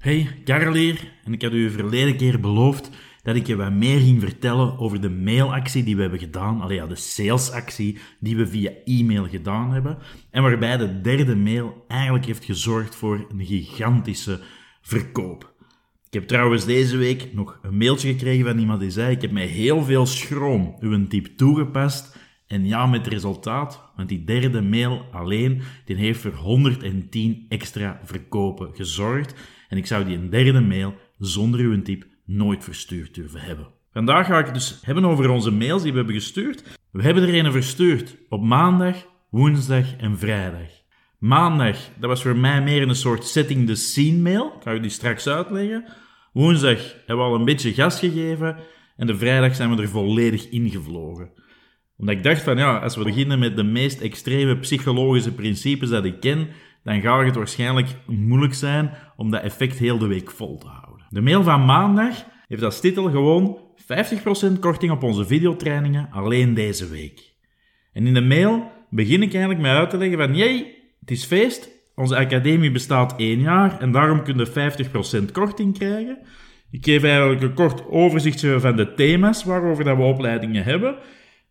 Hey, Karel hier. En ik had u verleden keer beloofd dat ik je wat meer ging vertellen over de mailactie die we hebben gedaan. Allee, ja, de salesactie die we via e-mail gedaan hebben. En waarbij de derde mail eigenlijk heeft gezorgd voor een gigantische verkoop. Ik heb trouwens deze week nog een mailtje gekregen van iemand die zei: Ik heb met heel veel schroom uw tip toegepast. En ja, met resultaat, want die derde mail alleen, die heeft voor 110 extra verkopen gezorgd. En ik zou die een derde mail zonder uw tip nooit verstuurd durven hebben. Vandaag ga ik het dus hebben over onze mails die we hebben gestuurd. We hebben er een verstuurd op maandag, woensdag en vrijdag. Maandag, dat was voor mij meer een soort setting the scene mail. Ik ga u die straks uitleggen. Woensdag hebben we al een beetje gas gegeven. En de vrijdag zijn we er volledig ingevlogen. Omdat ik dacht van ja, als we beginnen met de meest extreme psychologische principes dat ik ken, dan gaat het waarschijnlijk moeilijk zijn om dat effect heel de week vol te houden. De mail van maandag heeft als titel gewoon 50% korting op onze videotrainingen alleen deze week. En in de mail begin ik eigenlijk met uit te leggen van jee, het is feest, onze academie bestaat één jaar en daarom kun je 50% korting krijgen. Ik geef eigenlijk een kort overzichtje van de thema's waarover dat we opleidingen hebben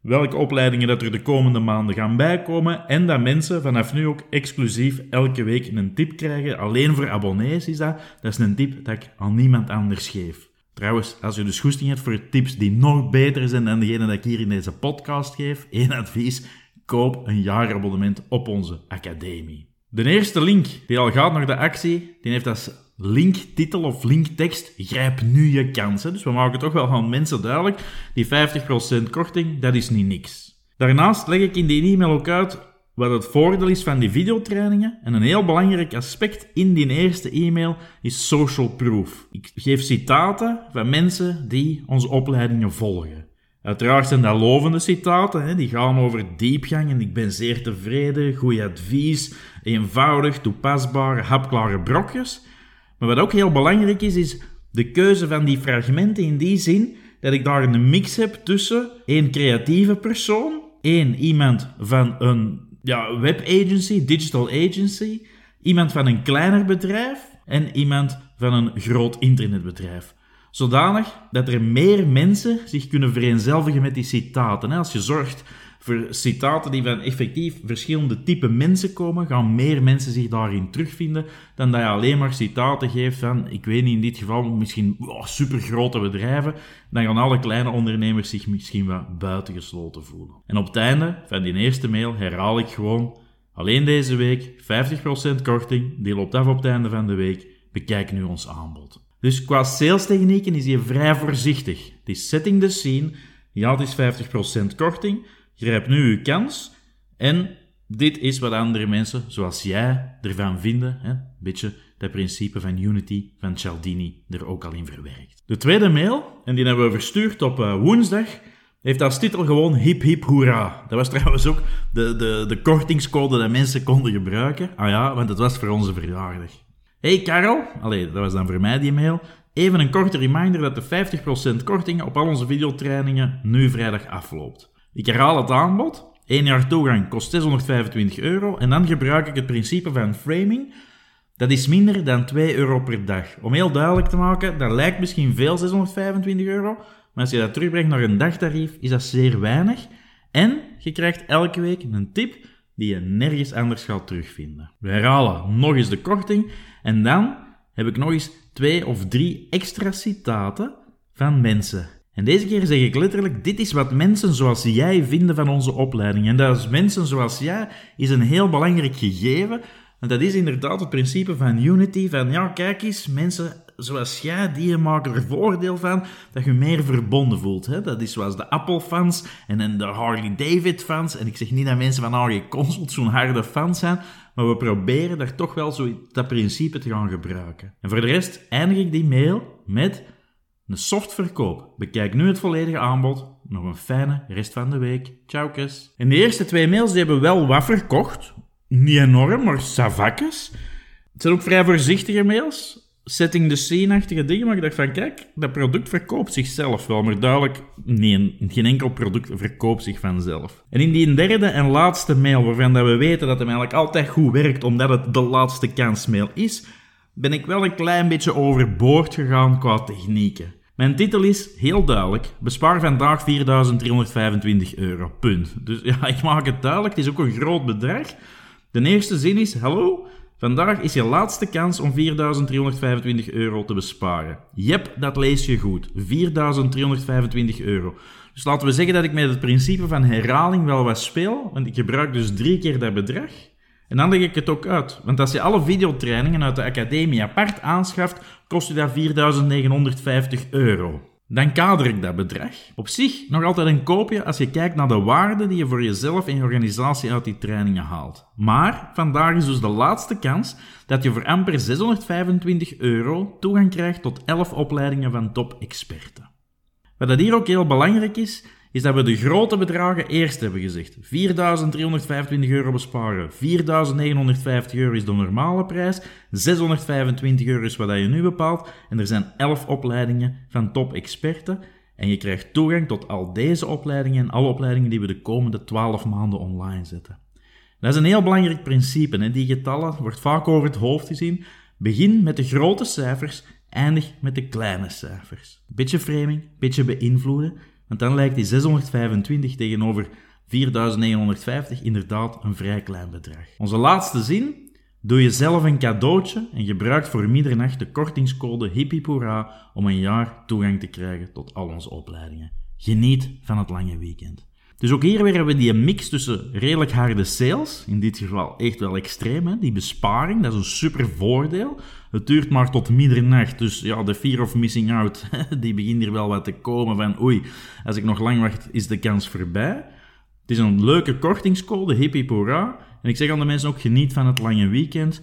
welke opleidingen dat er de komende maanden gaan bijkomen en dat mensen vanaf nu ook exclusief elke week een tip krijgen. Alleen voor abonnees is dat. Dat is een tip dat ik aan niemand anders geef. Trouwens, als je dus goesting hebt voor tips die nog beter zijn dan degene dat ik hier in deze podcast geef, één advies, koop een jaarabonnement op onze academie. De eerste link die al gaat naar de actie, die heeft als linktitel of linktekst, grijp nu je kansen. Dus we maken toch wel aan mensen duidelijk, die 50% korting, dat is niet niks. Daarnaast leg ik in die e-mail ook uit wat het voordeel is van die videotrainingen. En een heel belangrijk aspect in die eerste e-mail is social proof. Ik geef citaten van mensen die onze opleidingen volgen. Uiteraard zijn dat lovende citaten, hè? die gaan over diepgang en ik ben zeer tevreden, goed advies, eenvoudig, toepasbare, hapklare brokjes. Maar wat ook heel belangrijk is, is de keuze van die fragmenten in die zin dat ik daar een mix heb tussen één creatieve persoon, één iemand van een ja, webagency, digital agency, iemand van een kleiner bedrijf en iemand van een groot internetbedrijf. Zodanig dat er meer mensen zich kunnen vereenzelvigen met die citaten. Als je zorgt citaten die van effectief verschillende type mensen komen, gaan meer mensen zich daarin terugvinden dan dat je alleen maar citaten geeft van, ik weet niet, in dit geval misschien oh, supergrote bedrijven, dan gaan alle kleine ondernemers zich misschien wat buitengesloten voelen. En op het einde van die eerste mail herhaal ik gewoon, alleen deze week 50% korting, die loopt af op het einde van de week, bekijk nu ons aanbod. Dus qua sales technieken is hij vrij voorzichtig. Het setting the scene, ja het is 50% korting, Grijp nu uw kans en dit is wat andere mensen, zoals jij, ervan vinden. Een beetje dat principe van Unity van Cialdini er ook al in verwerkt. De tweede mail, en die hebben we verstuurd op uh, woensdag, heeft als titel gewoon hip hip hoera. Dat was trouwens ook de, de, de kortingscode dat mensen konden gebruiken. Ah ja, want het was voor onze verjaardag. Hey Karel, allee, dat was dan voor mij die mail. Even een korte reminder dat de 50% korting op al onze videotrainingen nu vrijdag afloopt. Ik herhaal het aanbod. 1 jaar toegang kost 625 euro en dan gebruik ik het principe van framing. Dat is minder dan 2 euro per dag. Om heel duidelijk te maken, dat lijkt misschien veel 625 euro, maar als je dat terugbrengt naar een dagtarief, is dat zeer weinig. En je krijgt elke week een tip die je nergens anders gaat terugvinden. We herhalen nog eens de korting en dan heb ik nog eens twee of drie extra citaten van mensen en deze keer zeg ik letterlijk, dit is wat mensen zoals jij vinden van onze opleiding. En dat is mensen zoals jij is een heel belangrijk gegeven. En dat is inderdaad het principe van Unity, van ja, kijk eens, mensen zoals jij, die maken er voordeel van dat je meer verbonden voelt. Hè? Dat is zoals de Apple-fans en de Harley-David-fans. En ik zeg niet dat mensen van Harley Consult zo'n harde fans zijn, maar we proberen daar toch wel zo dat principe te gaan gebruiken. En voor de rest eindig ik die mail met een soft verkoop. Bekijk nu het volledige aanbod. Nog een fijne rest van de week. Ciao, kus. En de eerste twee mails hebben wel wat verkocht. Niet enorm, maar savakjes. Het zijn ook vrij voorzichtige mails. Setting the scene-achtige dingen. Maar ik dacht van, kijk, dat product verkoopt zichzelf wel. Maar duidelijk, nee, geen enkel product verkoopt zich vanzelf. En in die derde en laatste mail, waarvan dat we weten dat hem eigenlijk altijd goed werkt, omdat het de laatste kansmail is ben ik wel een klein beetje overboord gegaan qua technieken. Mijn titel is heel duidelijk: bespaar vandaag 4.325 euro. Punt. Dus ja, ik maak het duidelijk, het is ook een groot bedrag. De eerste zin is: hallo, vandaag is je laatste kans om 4.325 euro te besparen. Jep, dat lees je goed. 4.325 euro. Dus laten we zeggen dat ik met het principe van herhaling wel wat speel, want ik gebruik dus drie keer dat bedrag. En dan leg ik het ook uit. Want als je alle videotrainingen uit de academie apart aanschaft, kost je dat 4.950 euro. Dan kader ik dat bedrag. Op zich nog altijd een koopje als je kijkt naar de waarde die je voor jezelf en je organisatie uit die trainingen haalt. Maar vandaag is dus de laatste kans dat je voor amper 625 euro toegang krijgt tot 11 opleidingen van top-experten. Wat dat hier ook heel belangrijk is, is dat we de grote bedragen eerst hebben gezegd. 4.325 euro besparen, 4.950 euro is de normale prijs, 625 euro is wat je nu bepaalt en er zijn 11 opleidingen van top-experten en je krijgt toegang tot al deze opleidingen en alle opleidingen die we de komende 12 maanden online zetten. Dat is een heel belangrijk principe. Hè? Die getallen wordt vaak over het hoofd gezien. Begin met de grote cijfers, eindig met de kleine cijfers. Beetje framing, beetje beïnvloeden, want dan lijkt die 625 tegenover 4950 inderdaad een vrij klein bedrag. Onze laatste zin. Doe jezelf een cadeautje en gebruik voor middernacht de kortingscode HIPPIPORA om een jaar toegang te krijgen tot al onze opleidingen. Geniet van het lange weekend. Dus ook hier weer hebben we die mix tussen redelijk harde sales, in dit geval echt wel extreem, hè? die besparing, dat is een super voordeel. Het duurt maar tot middernacht, dus ja, de fear of missing out, die begint hier wel wat te komen van oei, als ik nog lang wacht, is de kans voorbij. Het is een leuke kortingscode, hippie pora. En ik zeg aan de mensen ook, geniet van het lange weekend.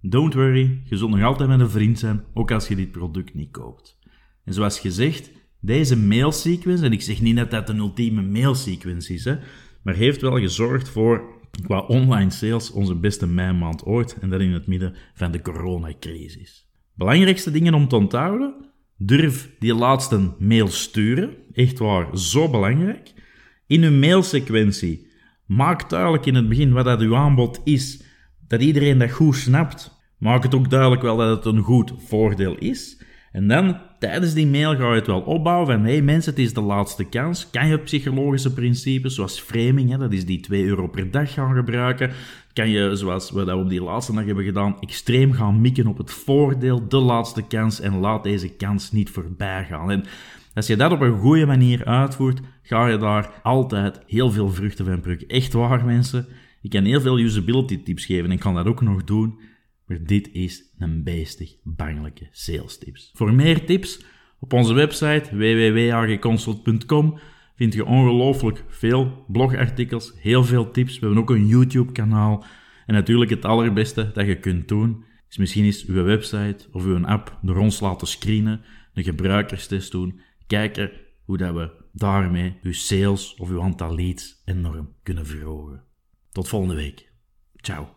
Don't worry, je zult nog altijd met een vriend zijn, ook als je dit product niet koopt. En zoals gezegd, deze mailsequence, en ik zeg niet dat dat een ultieme mailsequence is, hè, maar heeft wel gezorgd voor, qua online sales, onze beste meimaand ooit, en dat in het midden van de coronacrisis. Belangrijkste dingen om te onthouden, durf die laatste mail sturen, echt waar, zo belangrijk. In uw mailsequentie, maak duidelijk in het begin wat dat uw aanbod is, dat iedereen dat goed snapt. Maak het ook duidelijk wel dat het een goed voordeel is. En dan, tijdens die mail, ga je het wel opbouwen van hey mensen, het is de laatste kans. Kan je psychologische principes, zoals framing, hè, dat is die 2 euro per dag gaan gebruiken. Kan je, zoals we dat op die laatste dag hebben gedaan, extreem gaan mikken op het voordeel, de laatste kans, en laat deze kans niet voorbij gaan. En als je dat op een goede manier uitvoert, ga je daar altijd heel veel vruchten van plukken. Echt waar, mensen. Ik kan heel veel usability tips geven en kan dat ook nog doen. Maar dit is een beestig bangelijke sales tips. Voor meer tips, op onze website www.agconsult.com vind je ongelooflijk veel blogartikels, heel veel tips. We hebben ook een YouTube-kanaal. En natuurlijk het allerbeste dat je kunt doen, is misschien eens uw website of uw app door ons laten screenen, een gebruikerstest doen, kijken hoe dat we daarmee uw sales of uw aantal leads enorm kunnen verhogen. Tot volgende week. Ciao.